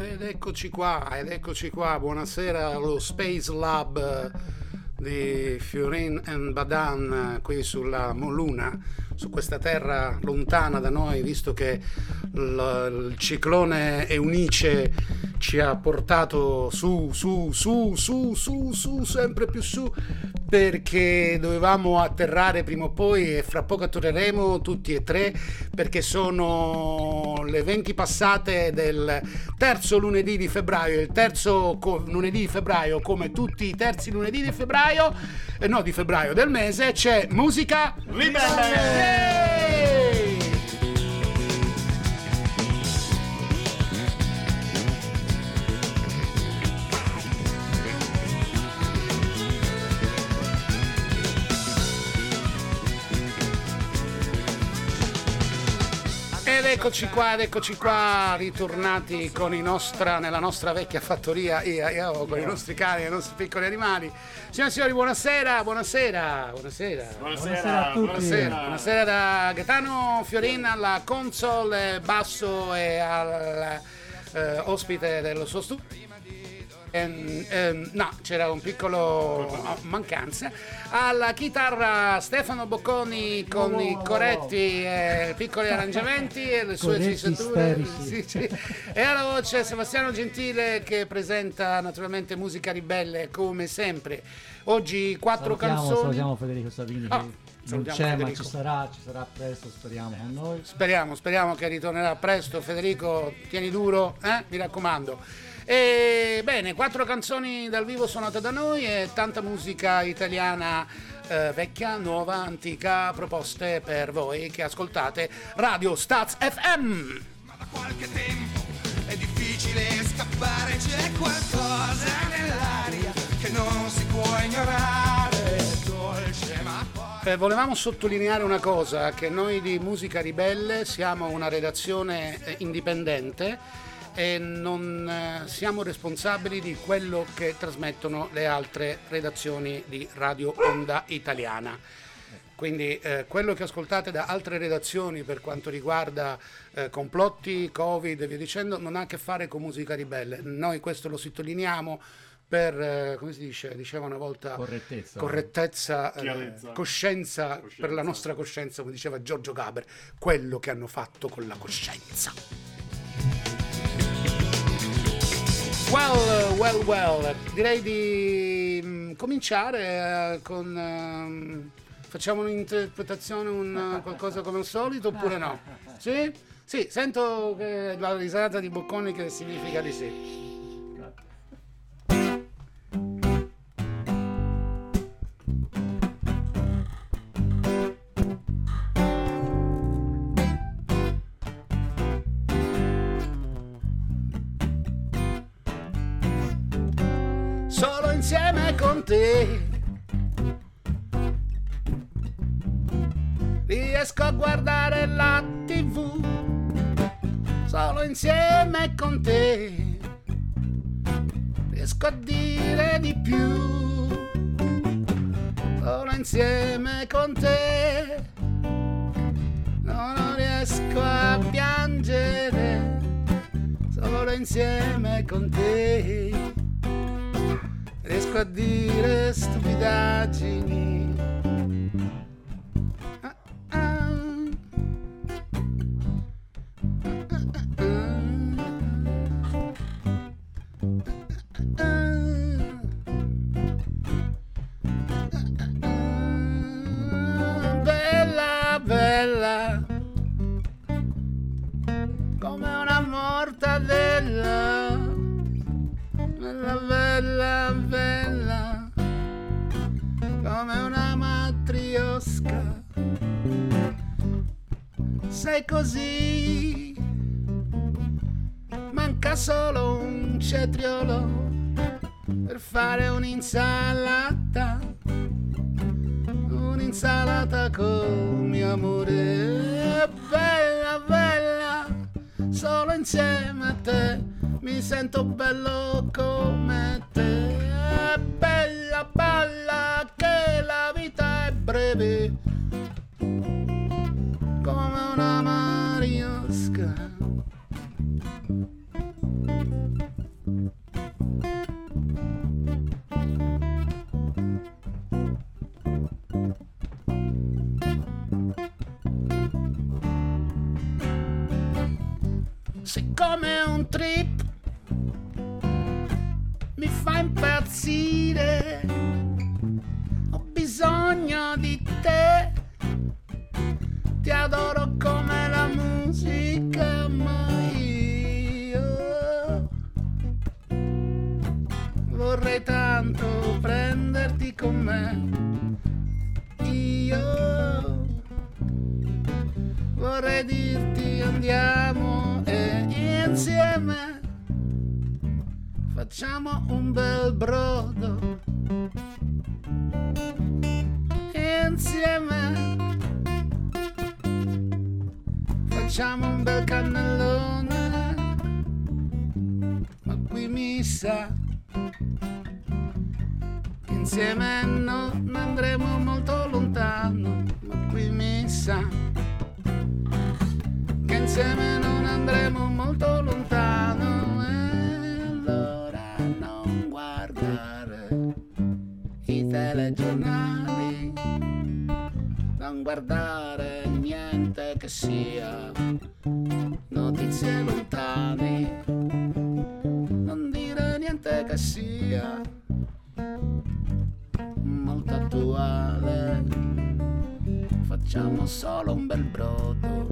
Ed eccoci qua, ed eccoci qua, buonasera allo Space Lab di Fiorin and Badan qui sulla Moluna, su questa terra lontana da noi, visto che il, il ciclone Eunice ci ha portato su, su, su, su, su, su, sempre più su, perché dovevamo atterrare prima o poi e fra poco atterreremo tutti e tre perché sono le 20 passate del terzo lunedì di febbraio, il terzo co- lunedì di febbraio come tutti i terzi lunedì di febbraio, eh, no di febbraio del mese, c'è musica Ribelle! Eccoci qua, ed eccoci qua, ritornati con i nostra, nella nostra vecchia fattoria, io, io, con i nostri cani, i nostri piccoli animali. Signore e signori, buonasera, buonasera, buonasera. Buonasera, a tutti. Buonasera, buonasera da Gaetano Fiorina alla console basso e al eh, ospite dello suo studio. Ehm, ehm, no, c'era un piccolo ah, mancanza. Alla chitarra Stefano Bocconi con No, no, i no, corretti e piccoli arrangiamenti e le sue isterici. Sì, sì. E alla voce Sebastiano Gentile che presenta naturalmente musica ribelle come sempre. Oggi quattro Salutiamo, canzoni. salutiamo Federico Savini che non c'è ma Federico. ci sarà, ci sarà presto, speriamo con noi. Speriamo, speriamo che ritornerà presto. Federico, tieni duro, eh? mi raccomando. E bene, quattro canzoni dal vivo suonate da noi e tanta musica italiana eh, vecchia, nuova, antica, proposte per voi che ascoltate Radio Staz FM. Ma da qualche tempo è difficile scappare, c'è qualcosa nell'aria che non si può ignorare. Dolce ma poi. Eh, volevamo sottolineare una cosa, che noi di Musica Ribelle siamo una redazione eh, indipendente e non eh, siamo responsabili di quello che trasmettono le altre redazioni di Radio Onda Italiana. Quindi eh, quello che ascoltate da altre redazioni per quanto riguarda eh, complotti, Covid e via dicendo non ha a che fare con Musica Ribelle. Noi questo lo sottolineiamo per, eh, come si dice, diceva una volta, Correttezza. correttezza, eh, Chiarezza. coscienza, Coscienza. per la nostra coscienza, come diceva Giorgio Gaber, quello che hanno fatto con la coscienza. Well, well, well, direi di mm, cominciare eh, con... ehm, facciamo un'interpretazione, un, eh, qualcosa come al solito oppure no? Sì? Sì, sento che la risata di Bocconi che significa di sì. Te. Riesco a guardare la tv solo insieme con te. Riesco a dire di più solo insieme con te. No, non riesco a piangere solo insieme con te riesco a dire stupidaggini. Così, manca solo un cetriolo per fare un'insalata. Un'insalata con mio amore. Bella, bella, solo insieme a te mi sento bello come te. Ti adoro come la musica, ma io vorrei tanto prenderti con me, io vorrei dirti andiamo e insieme facciamo un bel brodo. Facciamo un bel cannellone. Ma qui mi sa che insieme non andremo solo un bel brodo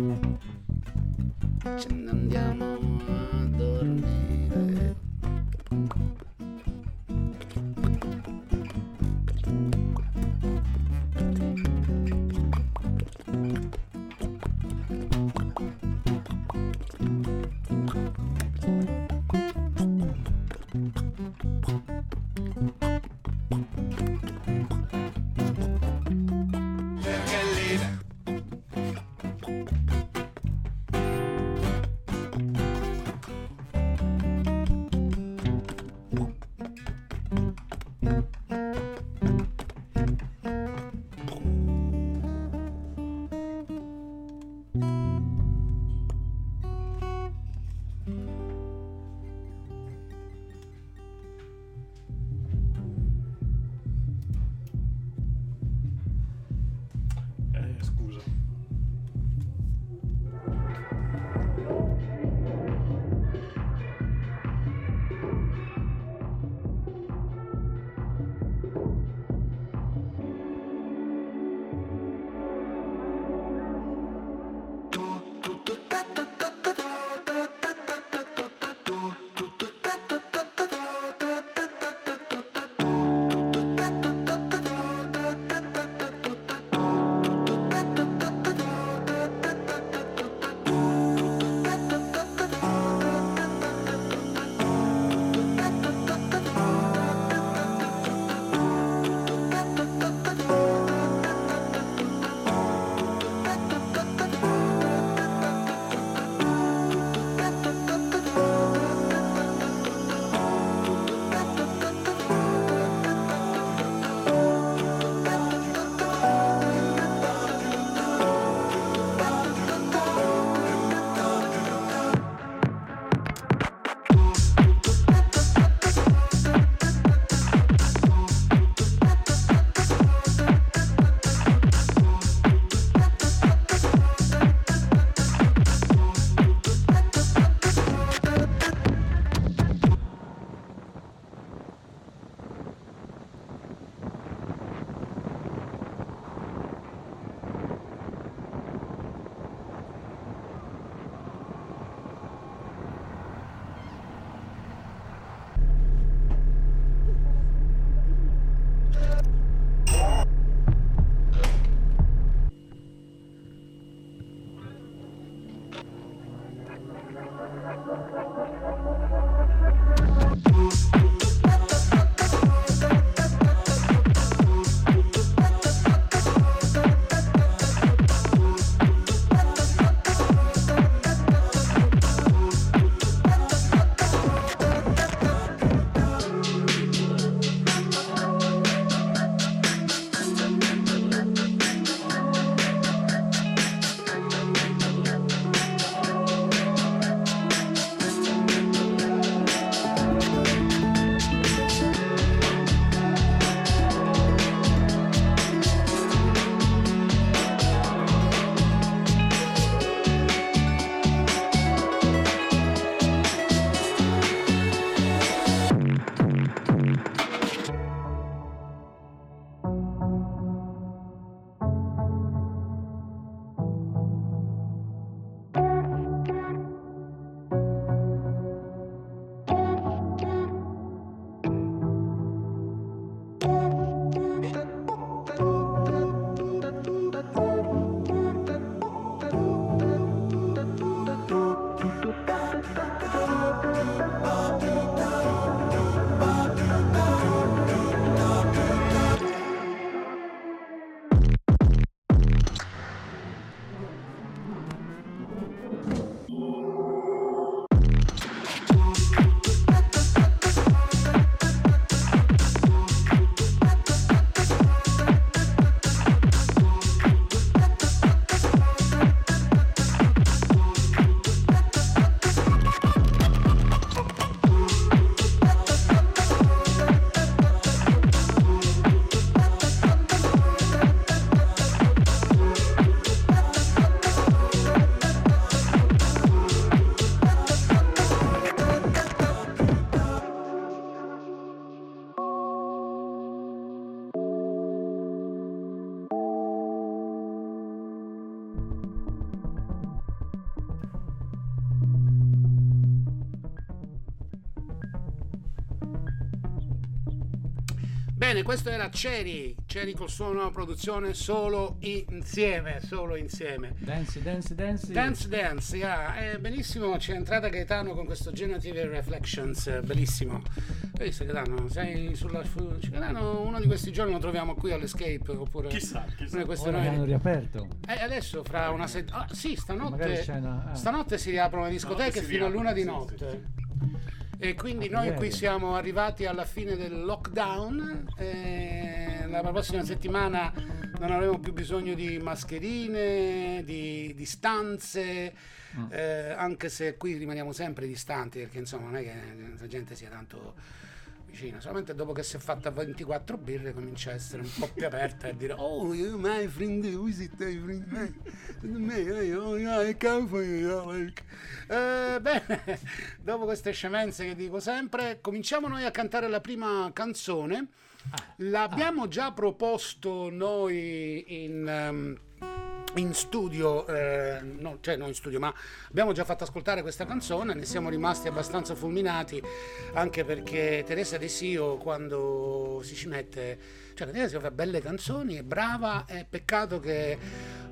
Bene, questo era Ceri, Ceri col suono produzione solo insieme, solo insieme. Dance, dance, dance. Dance Dance, yeah. Eh, benissimo, c'è entrata Gaetano con questo Generative Reflections, eh, bellissimo. Hai visto Gaetano? Sei sulla... Su, Gaetano, uno di questi giorni lo troviamo qui all'Escape, oppure... Chissà, chissà. Che hanno noi... riaperto. Eh, adesso fra una settimana... Ah, sì, stanotte... una... ah. Stanotte si riaprono le discoteche si fino a luna di riaprono, sì, notte. E quindi Ah, noi qui siamo arrivati alla fine del lockdown. e la prossima settimana non avremo più bisogno di mascherine, di distanze, Mm. eh, anche se qui rimaniamo sempre distanti perché insomma non è che la gente sia tanto vicina, solamente dopo che si è fatta 24 birre comincia a essere un po' più aperta e dire oh my friend, who is it my friend? Oh, yeah, I come for you, like." Eh, bene, dopo queste scemenze che dico sempre, cominciamo noi a cantare la prima canzone. L'abbiamo già proposto noi in... ehm, in studio, eh, no, cioè non in studio, ma abbiamo già fatto ascoltare questa canzone, ne siamo rimasti abbastanza fulminati, anche perché Teresa De Sio quando si ci mette, cioè Teresa Sio fa belle canzoni, è brava, è peccato che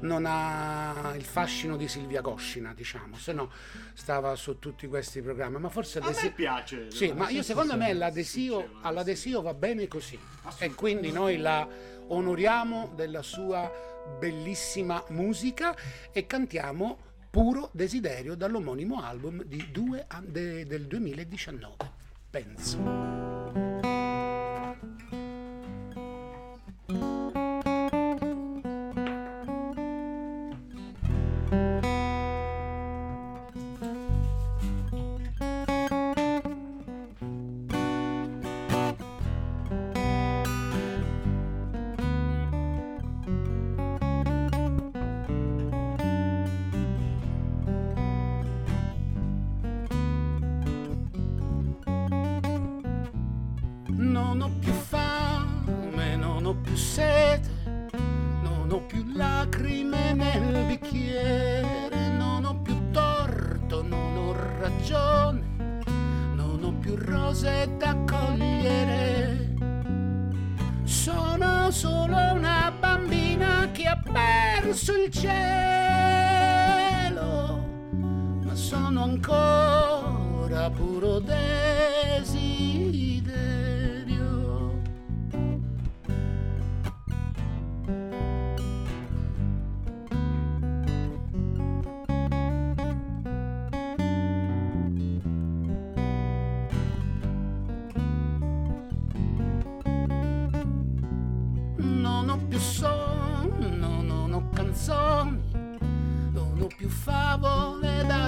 non ha il fascino di Silvia Coscina, diciamo, se no stava su tutti questi programmi, ma forse A De me Sio- piace. sì, ma io secondo me l'adesio, all'adesio va bene così e quindi noi la onoriamo della sua bellissima musica e cantiamo Puro Desiderio dall'omonimo album due de- del 2019. Penso.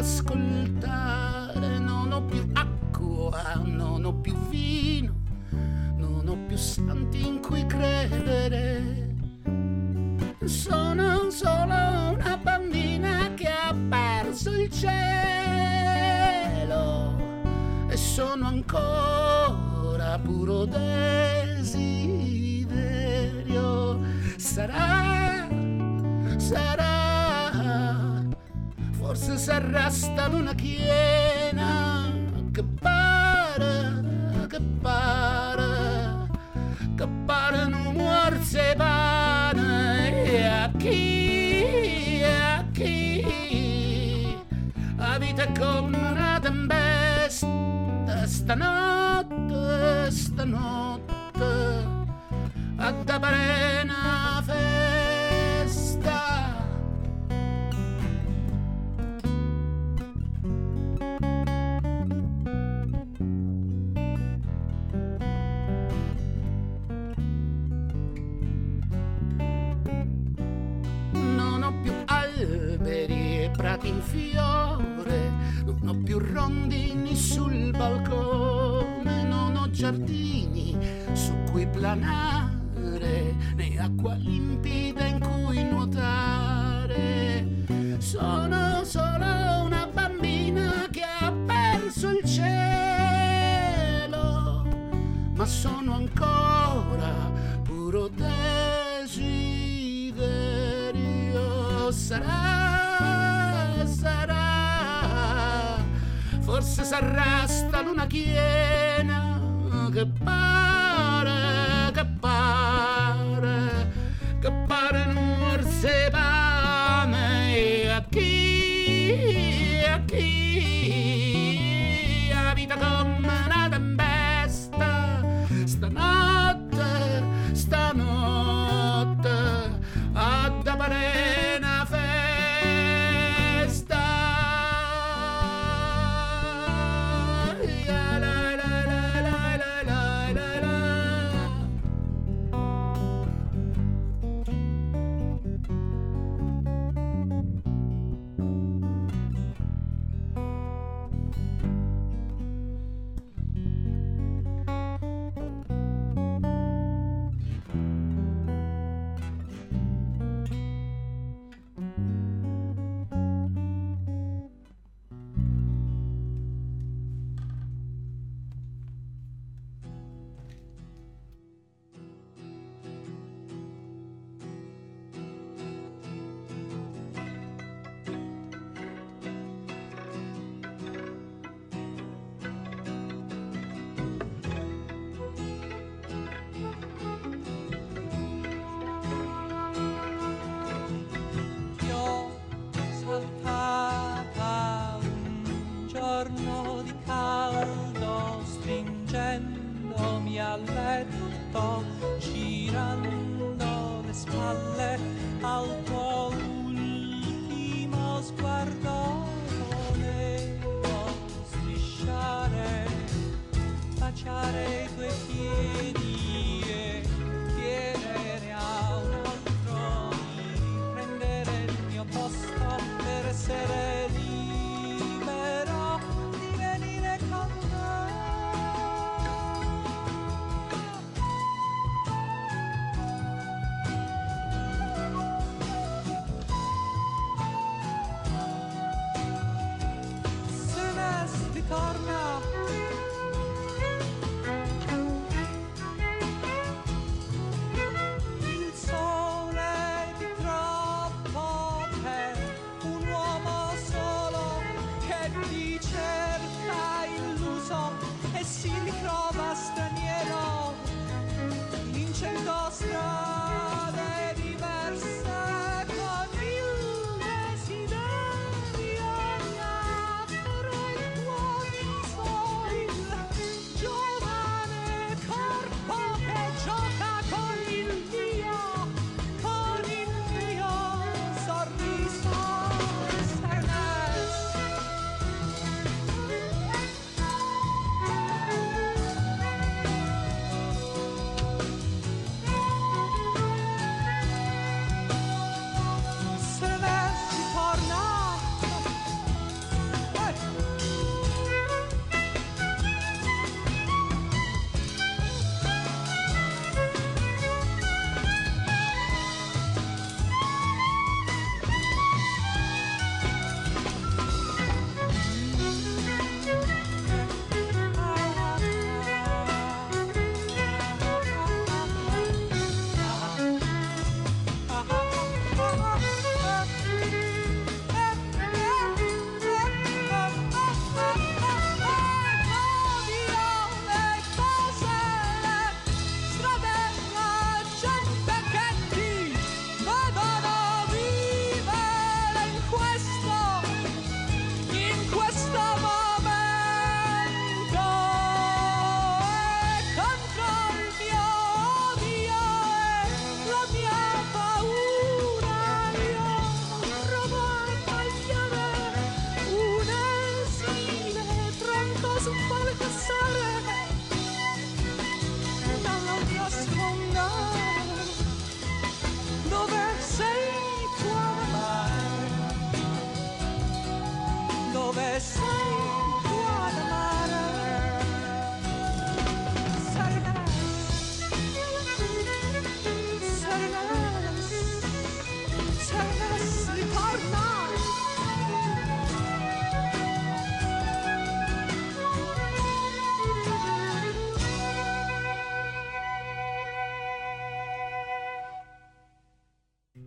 skulda. Forse sarà sta luna piena puro desiderio. Sarà, sarà, forse sarà sta luna piena che pare,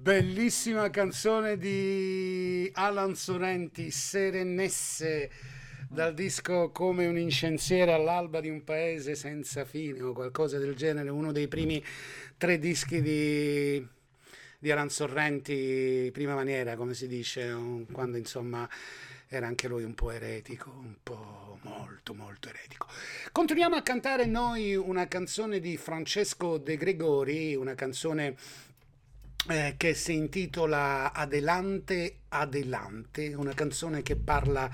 Bellissima canzone di Alan Sorrenti, Serenesse, dal disco Come un incensiere all'alba di un paese senza fine o qualcosa del genere, uno dei primi tre dischi di, di Alan Sorrenti, prima maniera, come si dice, quando insomma era anche lui un po' eretico, un po' molto molto eretico. Continuiamo a cantare noi una canzone di Francesco De Gregori, una canzone eh, che si intitola Adelante Adelante, una canzone che parla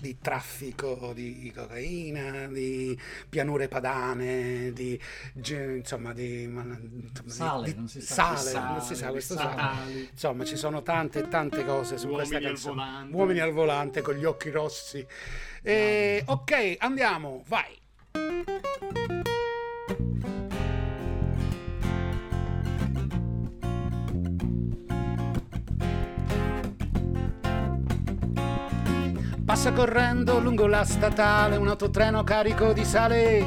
di traffico di cocaina, di pianure padane, di insomma di, Sale, di- non si sa. sale, Sale, non si sa questo sale. statali. Insomma, ci sono tante tante cose su Uomini questa al canzone. volante. Uomini al volante con gli occhi rossi. Eh, ok, andiamo, vai. Passa correndo lungo la statale un autotreno carico di sale.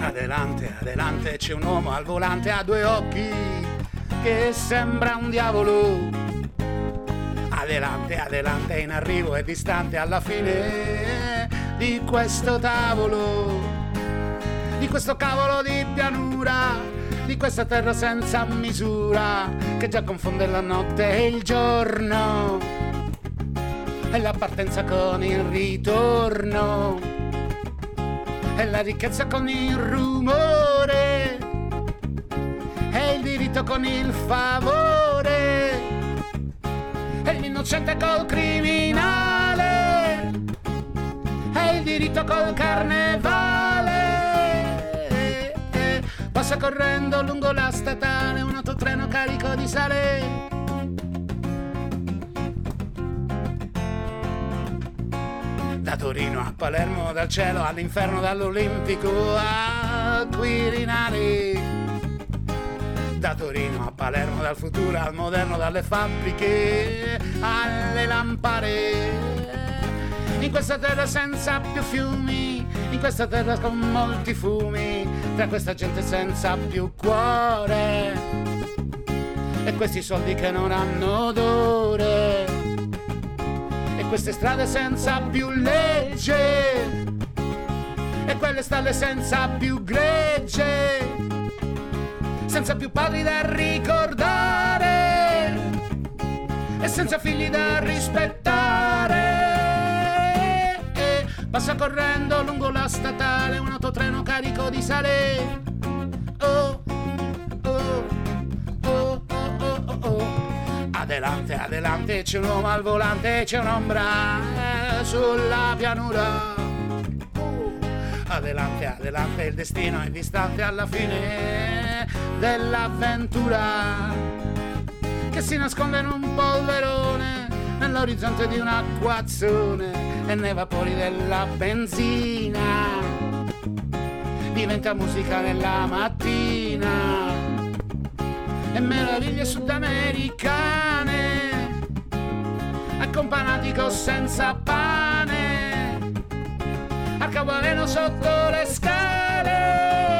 Adelante, adelante, c'è un uomo al volante a due occhi che sembra un diavolo. Adelante, adelante, in arrivo è distante alla fine di questo tavolo, di questo cavolo di pianura, di questa terra senza misura che già confonde la notte e il giorno. E la partenza con il ritorno. E la ricchezza con il rumore. E il diritto con il favore. E l'innocente col criminale. E il diritto col carnevale passa correndo lungo la statale un autotreno carico di sale Da Torino a Palermo, dal cielo all'inferno, dall'Olimpico a Quirinale. Da Torino a Palermo, dal futuro al moderno, dalle fabbriche alle lampade. In questa terra senza più fiumi, in questa terra con molti fumi, tra questa gente senza più cuore. E questi soldi che non hanno odore. E queste strade senza più legge. E quelle stalle senza più gregge. Senza più padri da ricordare. E senza figli da rispettare passa correndo lungo la statale un autotreno carico di sale oh, oh, oh, oh, oh, oh, oh. Adelante, adelante, c'è un uomo al volante, c'è un'ombra eh, sulla pianura. Uh, Adelante, adelante, il destino è distante alla fine dell'avventura che si nasconde in un polverone nell'orizzonte di un acquazzone e nei vapori della benzina. Diventa musica nella mattina. E meraviglie sudamericane accompagnati con senza pane arcabaleno sotto le scale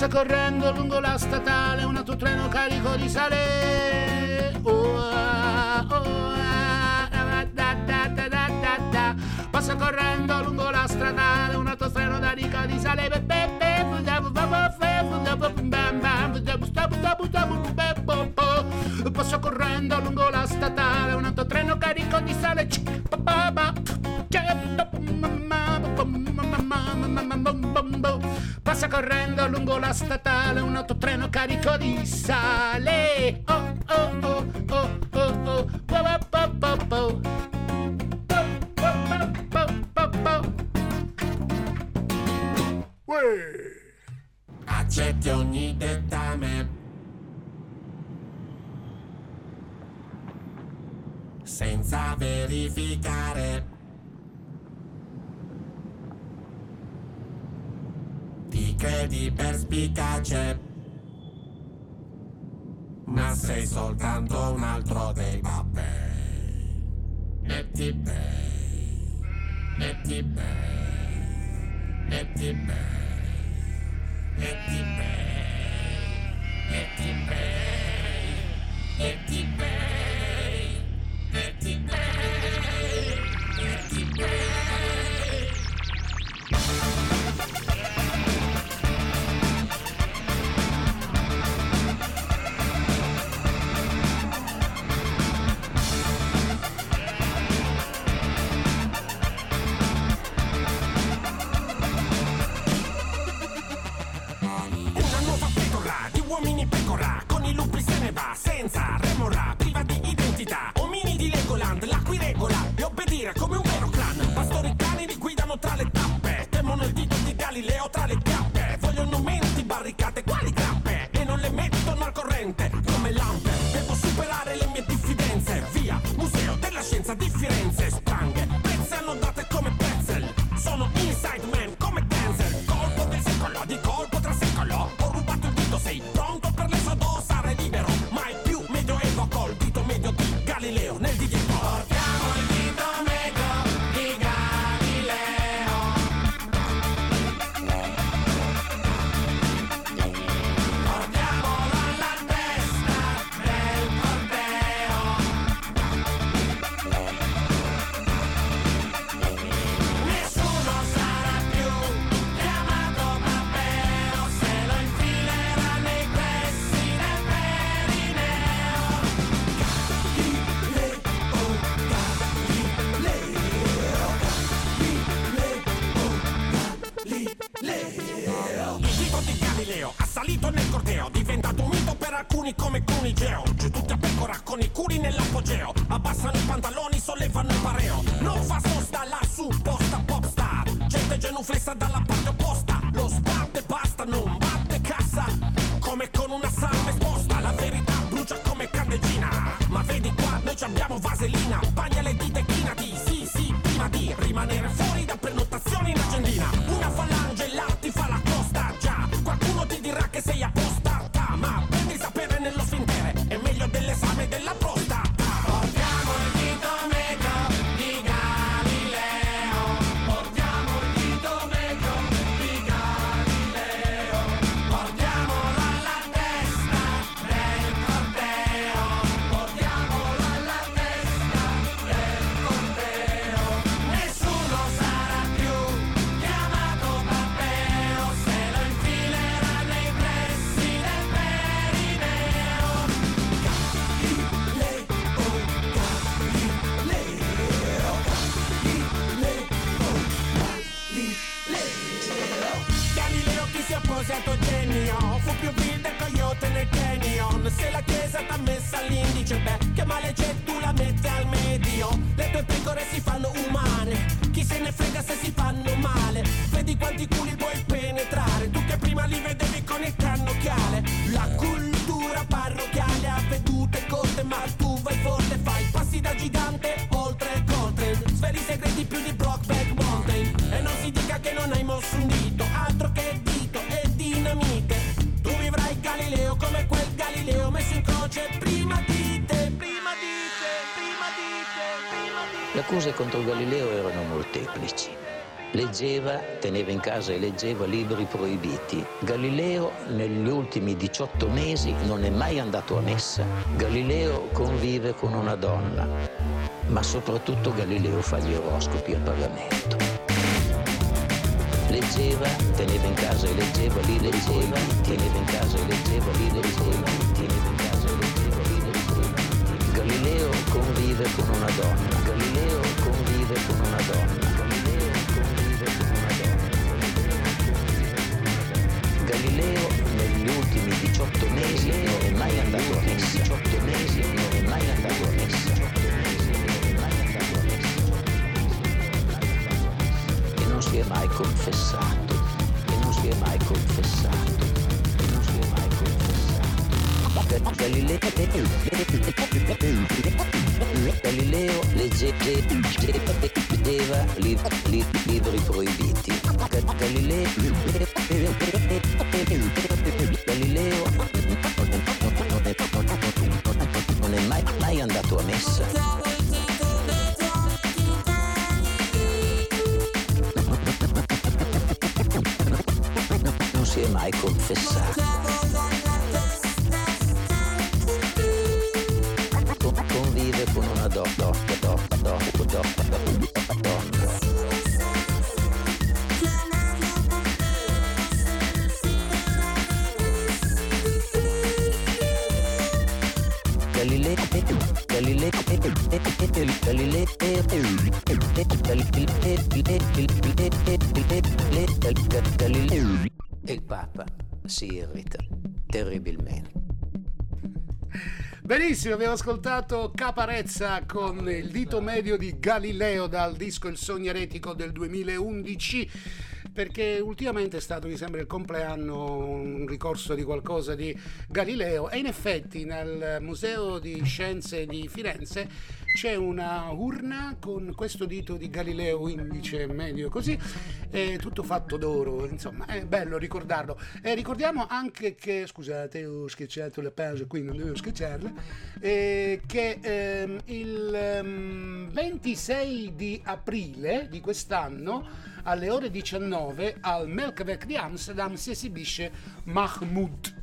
passa correndo lungo la statale un autotreno carico di sale oh, ah, oh, ah, passa correndo lungo la stradale un autotreno da rica di sale Be- passa correndo lungo la statale un autotreno carico di sale Cic- passa correndo lungo la statale un autotreno carico di sale oh oh oh oh oh oh ba- ba- ba- ba. Uè. accetti ogni dettame. Senza verificare. Ti credi perspicace. Ma sei soltanto un altro dei babbei. E ti bei. E ti bei. E ti bei, e ti bei, e ti bei, e ti bei, scienziato genio. Fu più vil del coyote nel canyon Se la chiesa t'ha messa all'indice, beh, che male c'è accuse contro Galileo erano molteplici. Leggeva, teneva in casa e leggeva libri proibiti. Galileo negli ultimi 18 mesi non è mai andato a messa. Galileo convive con una donna, ma soprattutto Galileo fa gli oroscopi a pagamento. Leggeva, teneva in casa e leggeva libri proibiti, teneva in casa e leggeva libri proibiti. convive con una donna. Galileo convive con una donna. Galileo convive con una donna. Galileo negli ultimi 18 mesi non è mai andato a messa. 18 mesi non è mai andato a messa. E non si è mai confessato. E non si è mai confessato. Galileo leggeva libri proibiti. Galileo non è mai, mai andato a messa. Non si è mai confessato. Benissimo, abbiamo ascoltato Caparezza con il dito medio di Galileo dal disco Il sogno eretico del 2011 perché ultimamente è stato mi sembra il compleanno un ricorso di qualcosa di Galileo. E in effetti nel Museo di Scienze di Firenze c'è una urna con questo dito di Galileo indice medio così, tutto fatto d'oro, insomma è bello ricordarlo. E ricordiamo anche che, scusate ho schiacciato la pausa qui, non dovevo schiacciarla, eh, che ehm, il ehm, 26 di aprile di quest'anno alle ore 19 al Melkweg di Amsterdam si esibisce Mahmoud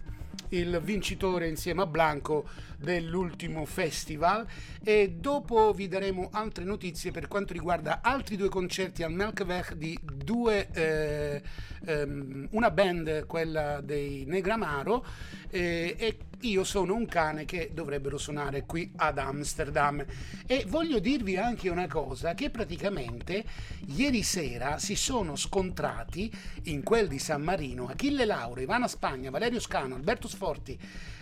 il vincitore insieme a Blanco dell'ultimo festival e dopo vi daremo altre notizie per quanto riguarda altri due concerti al Melkweg di due eh, ehm, una band quella dei Negramaro eh, e io sono un cane che dovrebbero suonare qui ad Amsterdam. E voglio dirvi anche una cosa che praticamente ieri sera si sono scontrati in quel di San Marino Achille Lauro, Ivana Spagna, Valerio Scano, Alberto Sforti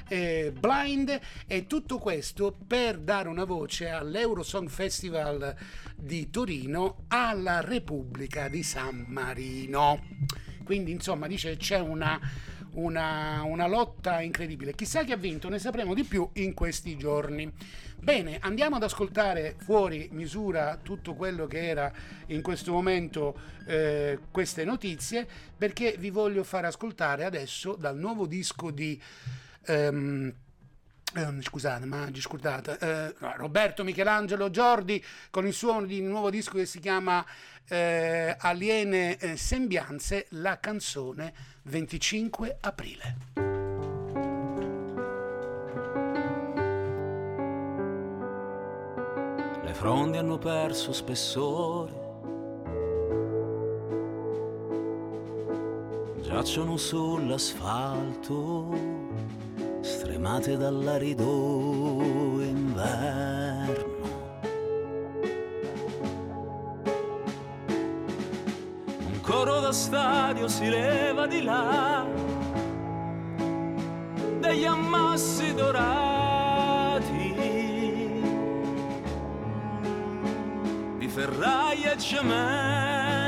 eh, Blind e tutto questo per dare una voce all'Eurosong Festival di Torino alla Repubblica di San Marino quindi insomma dice c'è una una, una, lotta incredibile. Chissà chi ha vinto, ne sapremo di più in questi giorni. Bene, andiamo ad ascoltare fuori misura tutto quello che era in questo momento eh, queste notizie, perché vi voglio far ascoltare adesso dal nuovo disco di... Um, eh, scusate, ma scusate, eh, Roberto Michelangelo Giordi con il suo di nuovo disco che si chiama eh, Aliene eh, Sembianze, la canzone 25 aprile. Le fronde hanno perso spessore, giacciono sull'asfalto stremate dall'arido inverno. Un coro da stadio si leva di là, degli ammassi dorati, di ferraia e cemento.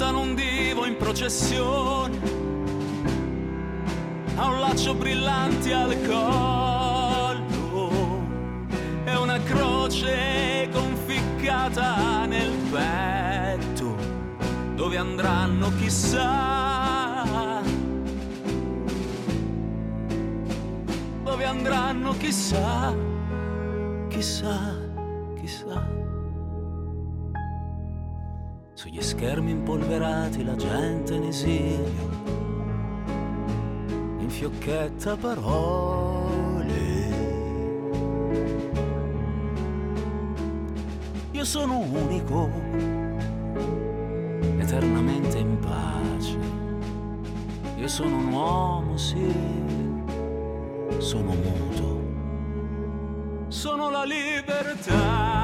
Portano un divo in processione, ha un laccio brillante al collo e una croce conficcata nel petto, dove andranno chissà, dove andranno chissà, chissà. Sugli schermi impolverati la gente in esilio infiocchetta parole. Io sono unico, eternamente in pace. Io sono un uomo, sì, sono muto. Sono la libertà,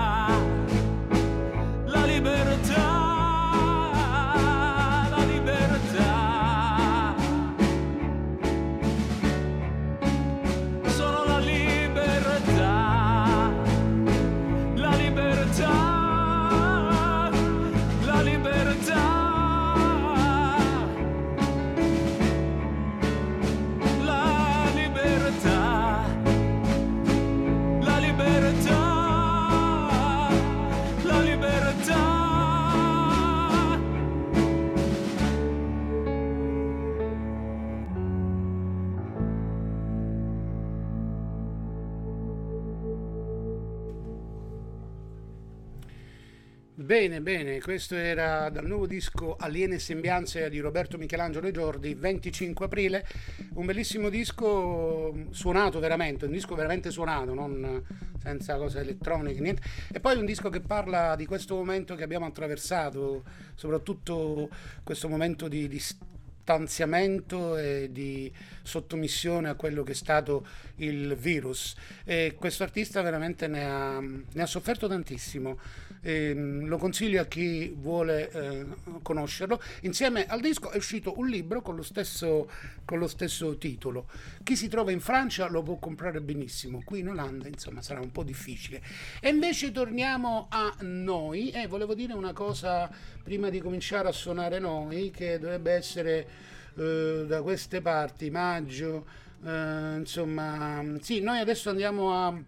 Bene, bene, questo era dal nuovo disco Aliene Sembianze di Roberto Michelangelo e Giordi, 25 aprile, un bellissimo disco suonato veramente, un disco veramente suonato, non senza cose elettroniche, niente. E poi un disco che parla di questo momento che abbiamo attraversato, soprattutto questo momento di, di stanziamento e di sottomissione a quello che è stato il virus. E questo artista veramente ne ha, ne ha sofferto tantissimo. E, mm, lo consiglio a chi vuole eh, conoscerlo. Insieme al disco è uscito un libro con lo, stesso, con lo stesso titolo. Chi si trova in Francia lo può comprare benissimo, qui in Olanda insomma sarà un po' difficile. E invece torniamo a noi e volevo dire una cosa prima di cominciare a suonare noi che dovrebbe essere eh, da queste parti, maggio, eh, insomma, sì, noi adesso andiamo a,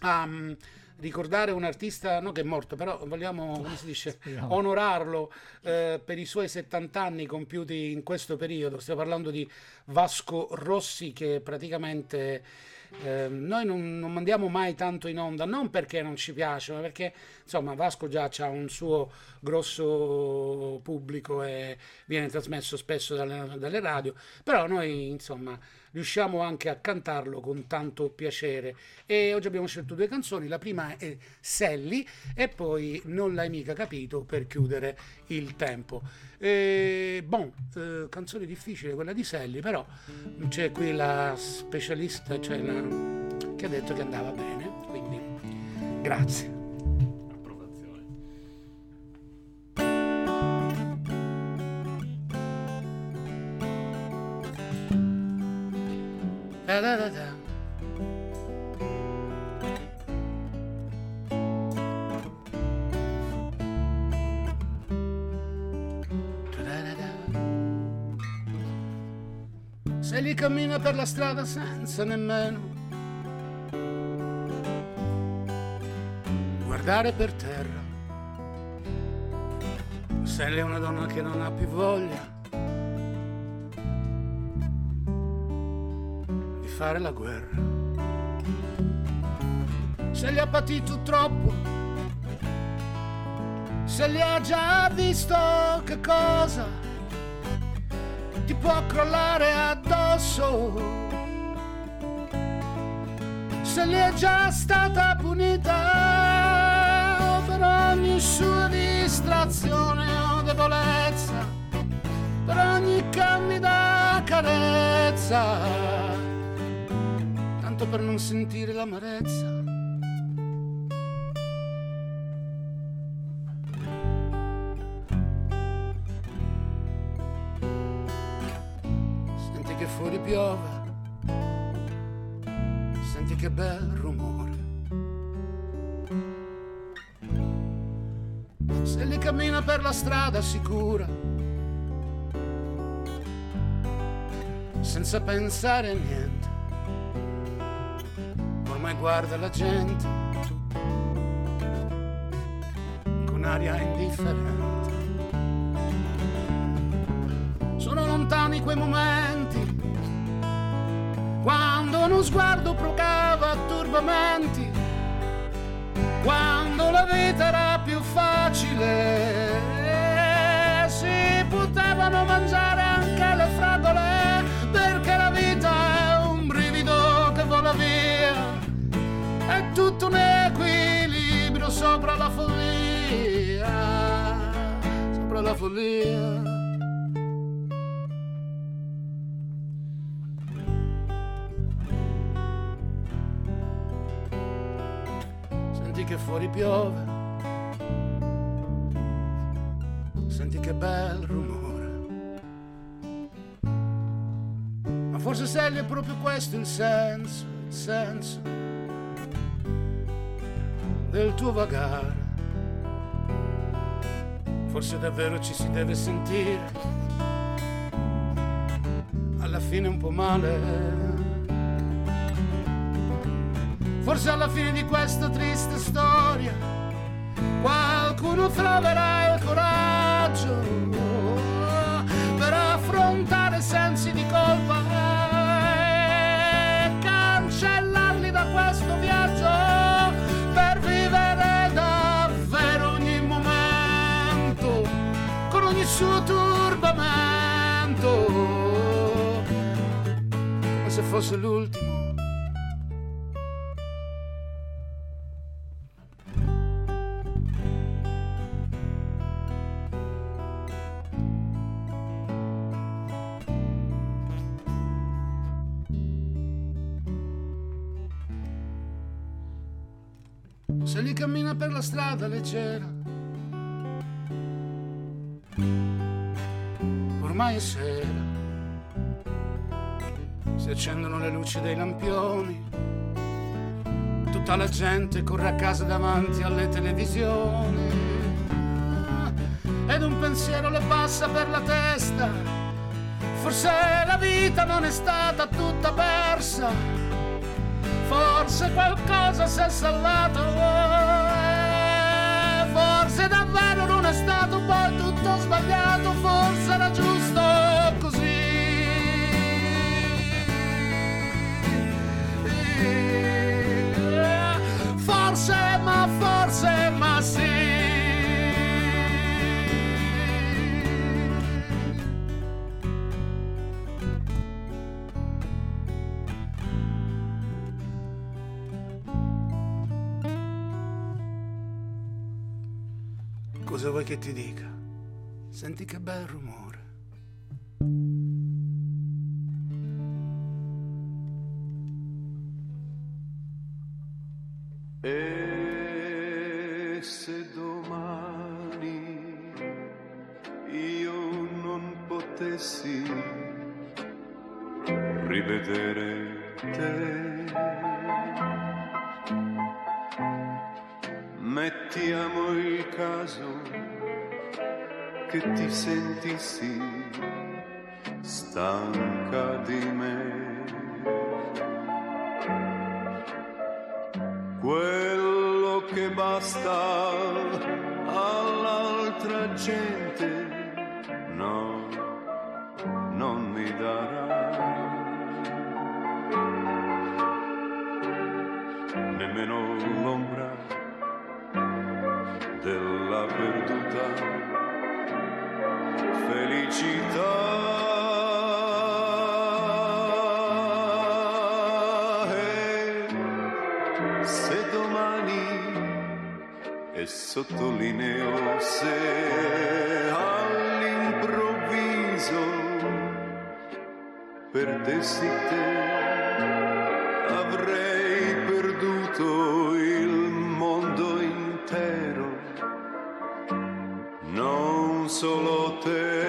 a mm, ricordare un artista no, che è morto, però vogliamo, come si dice, Speriamo. onorarlo eh, per i suoi 70 anni compiuti in questo periodo. Stiamo parlando di Vasco Rossi che praticamente eh, noi non, non mandiamo mai tanto in onda, non perché non ci piace, ma perché insomma Vasco già ha un suo grosso pubblico e viene trasmesso spesso dalle, dalle radio, però noi insomma riusciamo anche a cantarlo con tanto piacere e oggi abbiamo scelto due canzoni, la prima è Sally e poi Non l'hai mica capito per chiudere il tempo. E, bon, eh, canzone difficile quella di Sally, però c'è qui la specialista cioè la- che ha detto che andava bene, quindi grazie. Da da da da. Se li cammina per la strada senza nemmeno guardare per terra. Se lei è una donna che non ha più voglia fare la guerra. Se gli ha patito troppo, se li ha già visto che cosa ti può crollare addosso. Se li è già stata punita per ogni sua distrazione o debolezza, per ogni candida carezza, tanto per non sentire l'amarezza. Senti che fuori piove, senti che bel rumore. Se li cammina per la strada sicura, senza pensare a niente, guarda la gente. Con aria indifferente. Sono lontani quei momenti. Quando uno sguardo procava turbamenti, quando la vita era più facile, si potevano mangiare tutto un equilibrio sopra la follia, sopra la follia. Senti che fuori piove. Senti che bel rumore. Ma forse è proprio questo il senso, il senso del tuo vagare. Forse davvero ci si deve sentire. Alla fine un po' male. Forse alla fine di questa triste storia qualcuno troverà il coraggio per affrontare sensi di strada leggera. Ormai è sera, si accendono le luci dei lampioni, tutta la gente corre a casa davanti alle televisioni. Ed un pensiero le passa per la testa. Forse la vita non è stata tutta persa, forse qualcosa si è sallato, ti dica? Senti che bel rumore. E se domani io non potessi rivedere te, mettiamo il caso che ti sentissi stanca di me. quello che basta all'altra gente, no, non mi darà. Nemmeno l'ombra della perduta felicità. E se domani e sottolineo se all'improvviso perdessi te avrei perduto il mondo intero non solo te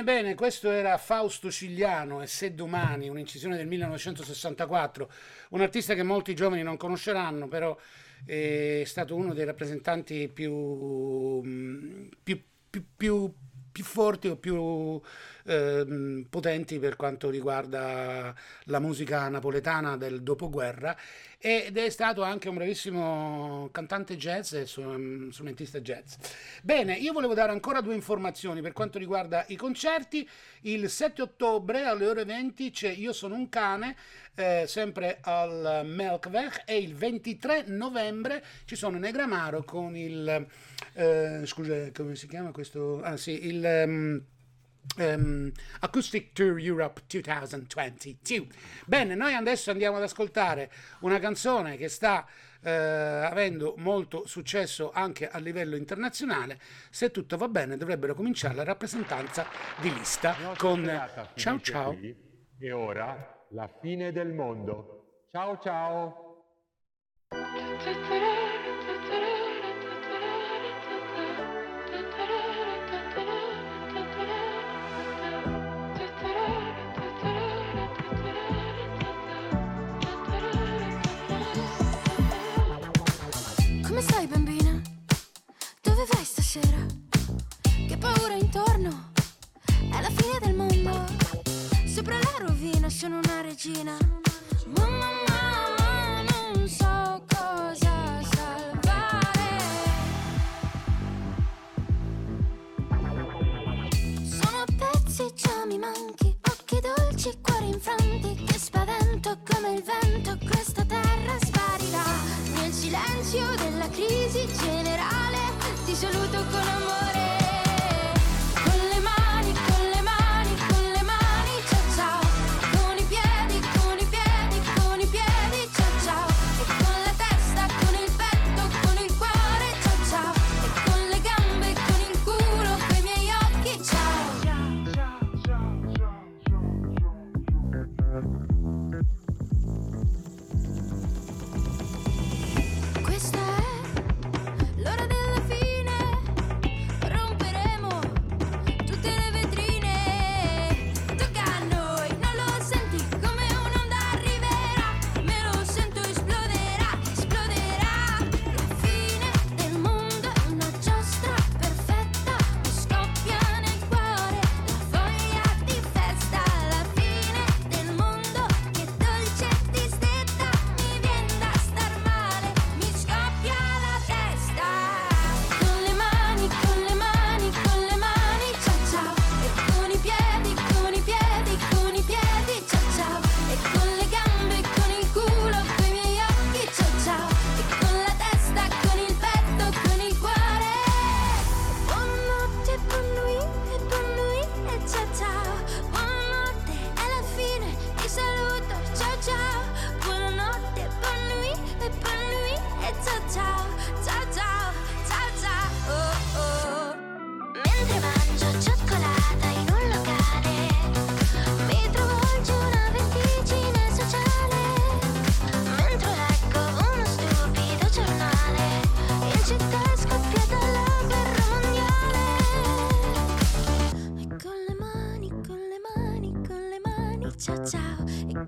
Ebbene, bene, questo era Fausto Cigliano e Se domani, un'incisione del 1964, un artista che molti giovani non conosceranno, però è stato uno dei rappresentanti più, mm, più, più, più, più forti o più ehm, potenti per quanto riguarda la musica napoletana del dopoguerra ed è stato anche un bravissimo cantante jazz e su- strumentista jazz. Bene, io volevo dare ancora due informazioni per quanto riguarda i concerti. Il 7 ottobre alle ore 20 c'è Io sono un cane, eh, sempre al Melkweg, e il 23 novembre ci sono Negramaro con il... eh, scusa, come si chiama questo? Ah sì, il... ehm, ehm, Acoustic Tour Europe 2022. Bene, noi adesso andiamo ad ascoltare una canzone che sta eh, avendo molto successo anche a livello internazionale. Se tutto va bene, dovrebbero cominciare la rappresentanza di lista con Ciao ciao. qui, E ora la fine del mondo. Ciao ciao. Stasera? Che paura intorno? È la fine del mondo. Sopra la rovina sono una regina. Mamma, mamma, non so cosa salvare. Sono pezzi, già mi manchi. Dolci, cuori infranti. Che spavento come il vento. Questa terra sparirà. Nel silenzio della crisi generale. Ti saluto con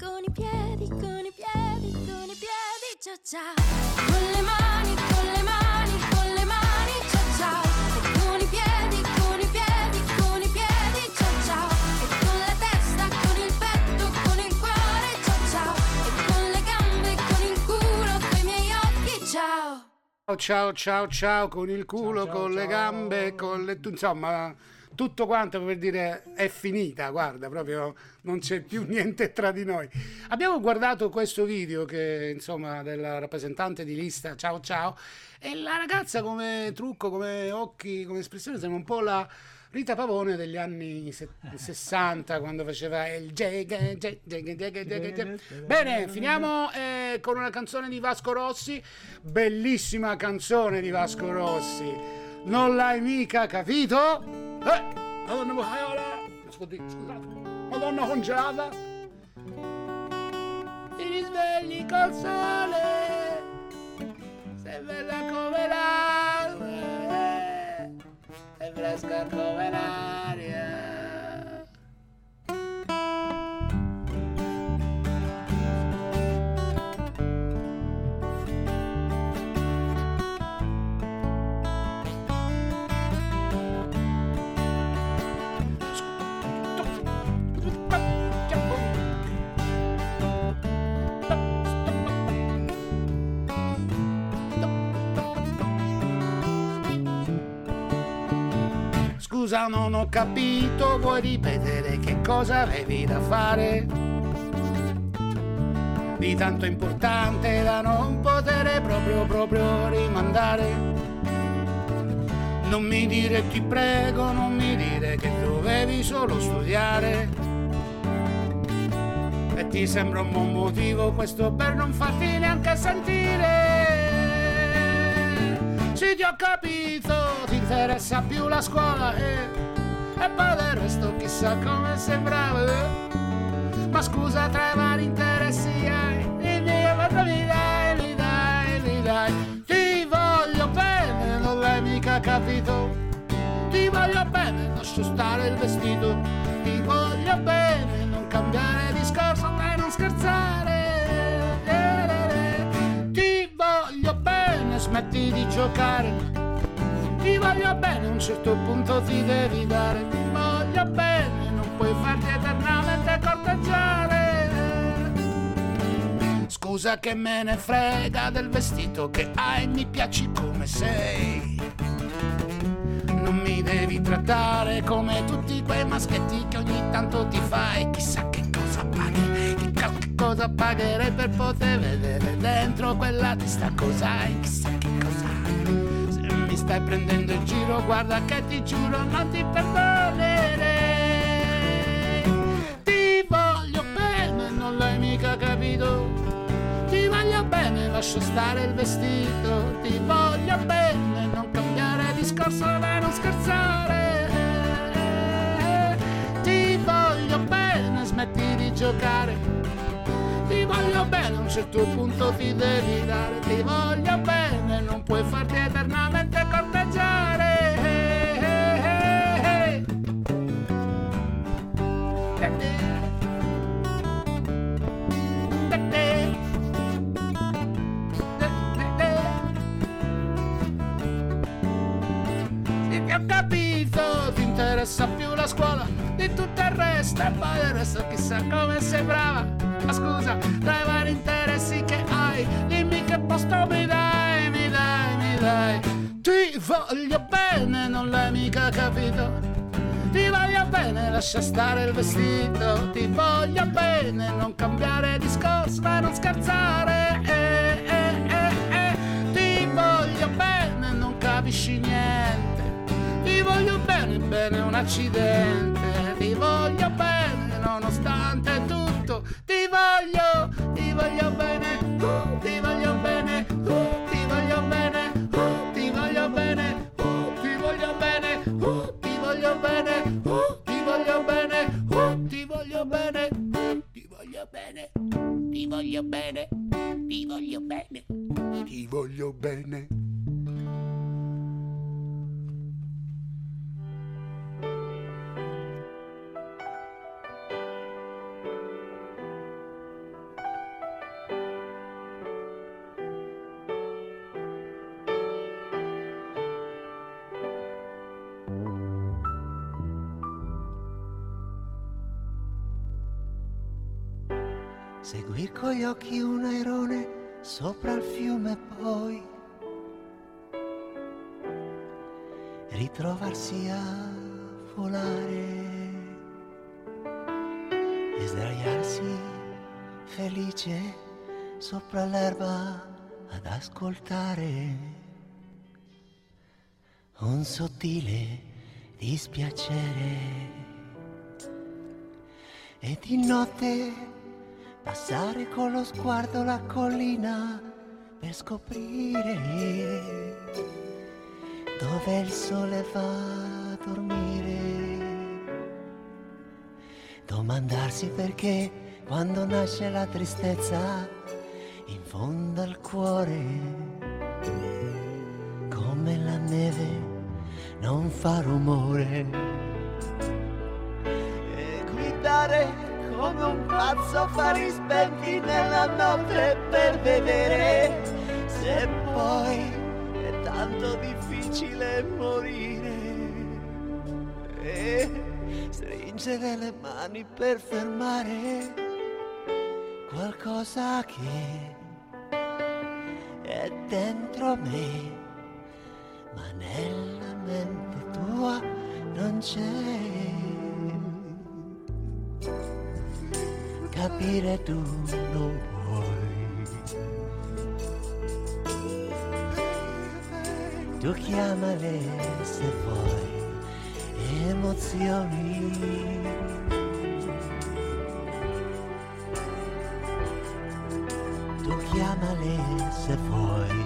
con i piedi, con i piedi, con i piedi, ciao ciao. Con le mani, con le mani, con le mani, ciao ciao. E con i piedi, con i piedi, con i piedi, ciao ciao. E con la testa, con il petto, con il cuore, ciao ciao. E con le gambe, con il culo, con i miei occhi, ciao. Ciao ciao ciao ciao con il culo, ciao, con le ciao. gambe, con le... insomma tutto quanto per dire è finita, guarda, proprio non c'è più niente tra di noi. Abbiamo guardato questo video che insomma della rappresentante di lista, ciao ciao, e la ragazza come trucco, come occhi, come espressione sembra un po' la Rita Pavone degli anni se- 60 quando faceva il jega. Bene, finiamo eh, con una canzone di Vasco Rossi, bellissima canzone di Vasco Rossi. Non l'hai mica capito? Eh, Madonna scusi, scusate, Madonna congelata. Ti risvegli col sole, sei bella come l'aria, sei fresca come l'aria. Scusa, non ho capito, vuoi ripetere che cosa avevi da fare? Di tanto importante da non poter proprio proprio rimandare. Non mi dire ti prego, non mi dire che dovevi solo studiare. E ti sembra un buon motivo questo per non farti neanche sentire. Sì, ti ho capito, interessa più la scuola e, e poi del resto chissà come sembrava. eh. Ma scusa tra i vari interessi hai, cosa mi dai, mi dai, mi dai. Ti voglio bene, non l'hai mica capito. Ti voglio bene, lascio stare il vestito. Ti voglio bene, non cambiare discorso e non scherzare. Ti voglio bene, smetti di giocare. Voglio bene, a un certo punto ti devi dare. Ti voglio bene, non puoi farti eternamente corteggiare. Scusa che me ne frega del vestito che hai, mi piaci come sei. Non mi devi trattare come tutti quei maschetti che ogni tanto ti fai. Chissà che cosa paghi, che cosa pagherei per poter vedere dentro quella testa cos'hai. Chissà che cosa stai prendendo in giro, guarda che ti giuro non ti perdonerei. Ti voglio bene, non l'hai mica capito. Ti voglio bene, lascio stare il vestito. Ti voglio bene, non cambiare discorso e non scherzare. Ti voglio bene, smetti di giocare. Bene, un certo punto ti devi dare. Ti voglio bene, non puoi farti eternamente corteggiare. Ti ho capito, ti interessa più la scuola di tutto il resto e poi del resto chissà come sembrava. Ma scusa, tra i vari interessi che hai, dimmi che posto mi dai, mi dai, mi dai. Ti voglio bene, non l'hai mica capito. Ti voglio bene, lascia stare il vestito. Ti voglio bene, non cambiare discorso e non scherzare. Eh, eh, eh, eh. Ti voglio bene, non capisci niente. Ti voglio bene, bene un accidente. Ti voglio bene, nonostante tutto voglio, ti voglio bene, uh, ti voglio bene, uh, ti voglio bene, uh, ti voglio bene, uh, ti voglio bene, uh, ti voglio bene, uh, ti voglio bene, uh, ti voglio bene, ti voglio bene, ti voglio bene, ti voglio bene, ti voglio bene. Seguir con gli occhi un airone sopra il fiume poi ritrovarsi a volare e sdraiarsi felice sopra l'erba ad ascoltare un sottile dispiacere. E di notte passare con lo sguardo la collina per scoprire dove il sole va a dormire. Domandarsi perché quando nasce la tristezza in fondo al cuore, come la neve non fa rumore. E guidare come un pazzo fari spenti nella notte per vedere se poi è tanto difficile morire. E stringere le mani per fermare qualcosa che è dentro me ma nella mente tua non c'è capire tu lo vuoi. Tu chiamale se vuoi emozioni. Tu chiamale se vuoi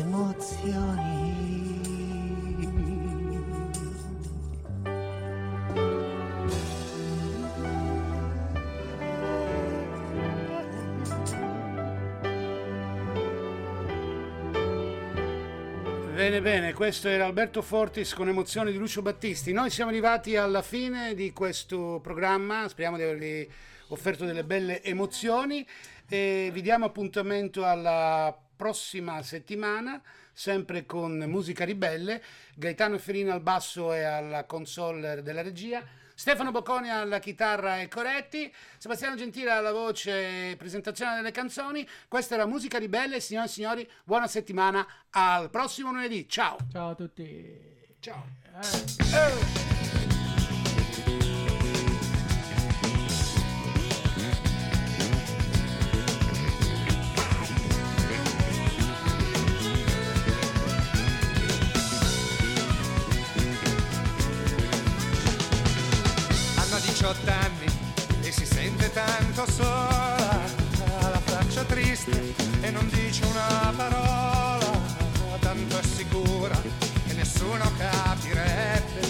emozioni. Bene, bene, questo era Alberto Fortis con emozioni di Lucio Battisti. Noi siamo arrivati alla fine di questo programma, speriamo di avervi offerto delle belle emozioni e vi diamo appuntamento alla prossima settimana, sempre con Musica Ribelle, Gaetano Ferino al basso e alla console della regia. Stefano Bocconi alla chitarra e Coretti, Sebastiano Gentile alla voce e presentazione delle canzoni. Questa era Musica Ribelle, signore e signori, buona settimana, al prossimo lunedì, ciao! Ciao a tutti. Ciao! Hanno 18 anni e si sente tanto sola, ha la faccia triste e non dice una parola, tanto è sicura che nessuno capirebbe.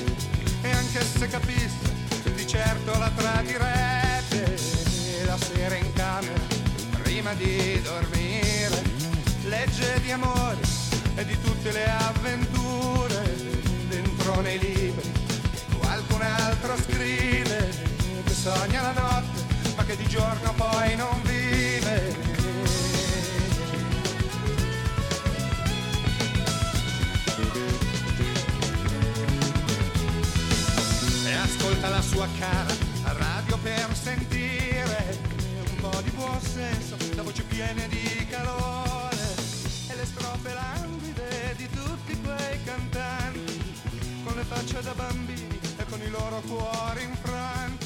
E anche se capisse di certo la tradirebbe la sera in camera prima di dormire legge di amore e di tutte le avventure dentro nei libri qualcun altro scrive sogna la notte ma che di giorno poi non vive e ascolta la sua cara a radio per sentire un po' di buon senso, la voce piena di calore e le strofe languide di tutti quei cantanti con le facce da bambini e con i loro cuori infranti.